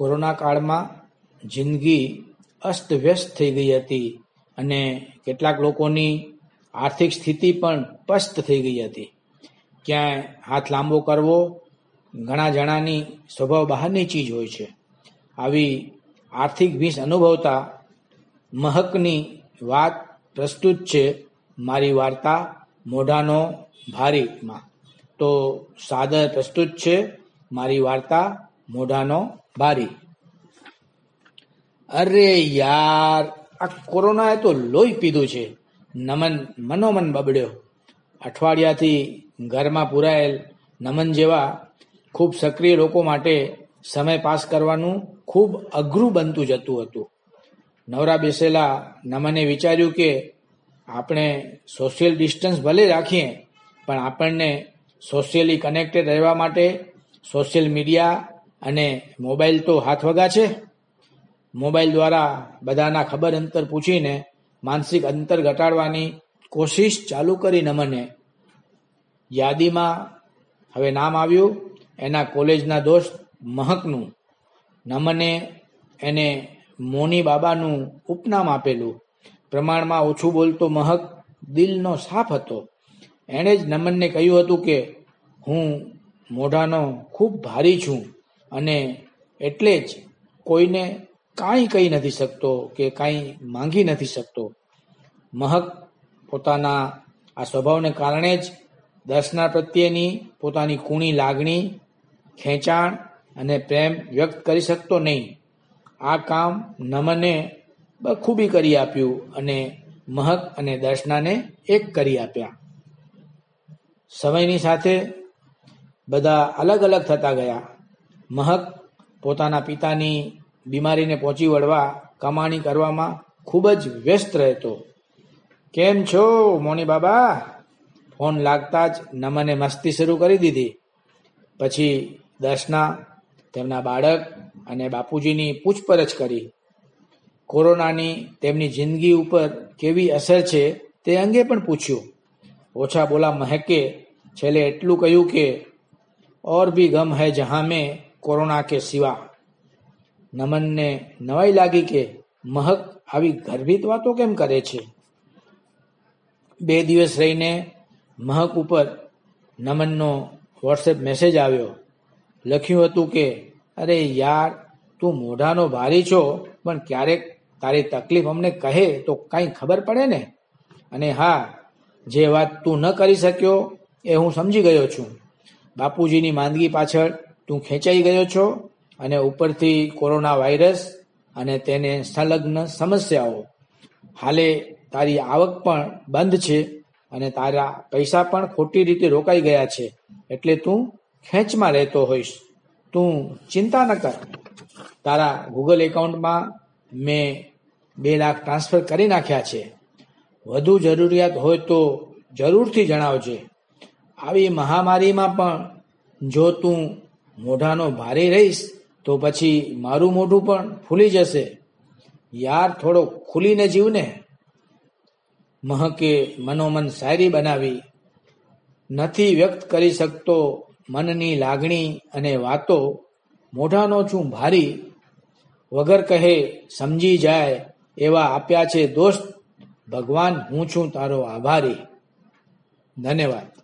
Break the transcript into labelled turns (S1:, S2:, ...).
S1: Corona કાળમાં જિંદગી અસ્તવ્યસ્ત થઈ ગઈ હતી અને કેટલાક લોકોની આર્થિક સ્થિતિ પણ પસ્ત થઈ ગઈ હતી. ક્યાંય હાથ લાંબો કરવો ઘણા જણાની સ્વભાવ બહારની ચીજ હોય છે. આવી આર્થિક વીસ અનુભવતા મહકની વાત પ્રસ્તુત છે મારી વાર્તા મોઢાનો ભારીમાં. તો સાદર પ્રસ્તુત છે મારી વાર્તા મોઢાનો બારી. અરે યાર, આ કોરોનાએ તો લોહી પીધું છે. નમન મનોમન બબડ્યો. અઠવાડિયાથી ઘરમાં પુરાયેલ નમન જેવા ખૂબ સક્રિય લોકો માટે સમય પાસ કરવાનું ખૂબ અઘરું બનતું જતું હતું. નવરા બેસેલા નમને વિચાર્યું કે આપણે સોશિયલ ડિસ્ટન્સ ભલે રાખીએ, પણ આપણને સોશિયલી કનેક્ટેડ રહેવા માટે સોશિયલ મીડિયા અને મોબાઈલ તો હાથ વગા છે. મોબાઈલ દ્વારા બધાના ખબર અંતર પૂછીને માનસિક અંતર ઘટાડવાની કોશિશ ચાલુ કરી નમને. યાદીમાં હવે નામ આવ્યું, એના કોલેજના દોસ્ત મહકનું. નમને એને મોની બાબાનું ઉપનામ આપેલું. પ્રમાણમાં ઓછું બોલતો મહક દિલનો સાફ હતો. એણે જ નમનને કહ્યું હતું કે, હું મોઢાનો ખૂબ ભારી છું. અને એટલે જ કોઈને કાંઈ કહી નથી શકતો કે કાંઈ માંગી નથી શકતો. મહક પોતાના આ સ્વભાવને કારણે જ દર્શના પ્રત્યેની પોતાની કૂણી લાગણી, ખેંચાણ અને પ્રેમ વ્યક્ત કરી શકતો નહીં. આ કામ નમને બખૂબી કરી આપ્યું અને મહક અને દર્શનાને એક કરી આપ્યા. સમયની સાથે બધા અલગ અલગ થતા ગયા. મહક પોતાના પિતાની બીમારીને પહોંચી વળવા કમાણી કરવામાં ખૂબ જ વ્યસ્ત રહેતો. કેમ છો, મોની બાબા? ફોન લાગતા જ નમને મસ્તી શરૂ કરી દીધી. પછી દર્શના તેમના બાળક અને બાપુજીની પૂછપરછ કરી. કોરોનાની તેમની જિંદગી ઉપર કેવી અસર છે તે અંગે પણ પૂછ્યું. ઓછા બોલા મહેકે છેલ્લે એટલું કહ્યું કે, ઓર ભી ગમ હૈ જહાં મેં કોરોના કે સિવા. નમનને નવાઈ લાગી કે મહક આવી ગર્ભિત વાતો કેમ કરે છે? બે દિવસ રહીને મહક ઉપર નમનનો વોટ્સએપ મેસેજ આવ્યો. લખ્યું હતું કે, અરે યાર, તું મોઢાનો ભારી છો, પણ ક્યારેક તારી તકલીફ અમને કહે તો કાંઈ ખબર પડે ને? અને હા, જે વાત તું ન કરી શક્યો એ હું સમજી ગયો છું. બાપુજીની માંદગી પાછળ તું ખેંચાઈ ગયો છો અને ઉપરથી કોરોના વાયરસ અને તેને સંલગ્ન સમસ્યાઓ. હાલે તારી આવક પણ બંધ છે અને તારા પૈસા પણ ખોટી રીતે રોકાઈ ગયા છે. એટલે તું ખેંચમાં રહેતો હોઈશ. તું ચિંતા ન કર. તારા ગૂગલ એકાઉન્ટમાં મેં બે લાખ ટ્રાન્સફર કરી નાખ્યા છે. વધુ જરૂરિયાત હોય તો જરૂરથી જણાવજે. આવી મહામારીમાં પણ જો તું મોઢાનો ભારે રહીશ તો પછી મારું મોઢું પણ ફૂલી જશે. યાર થોડો ખુલીને જીવને. મહકે મનોમન શાયરી બનાવી. નથી વ્યક્ત કરી શકતો મનની લાગણી અને વાતો. મોઢાનો છું ભારી. વગર કહે સમજી જાય એવા આપ્યા છે દોસ્ત. ભગવાન, હું છું તારો આભારી. ધન્યવાદ.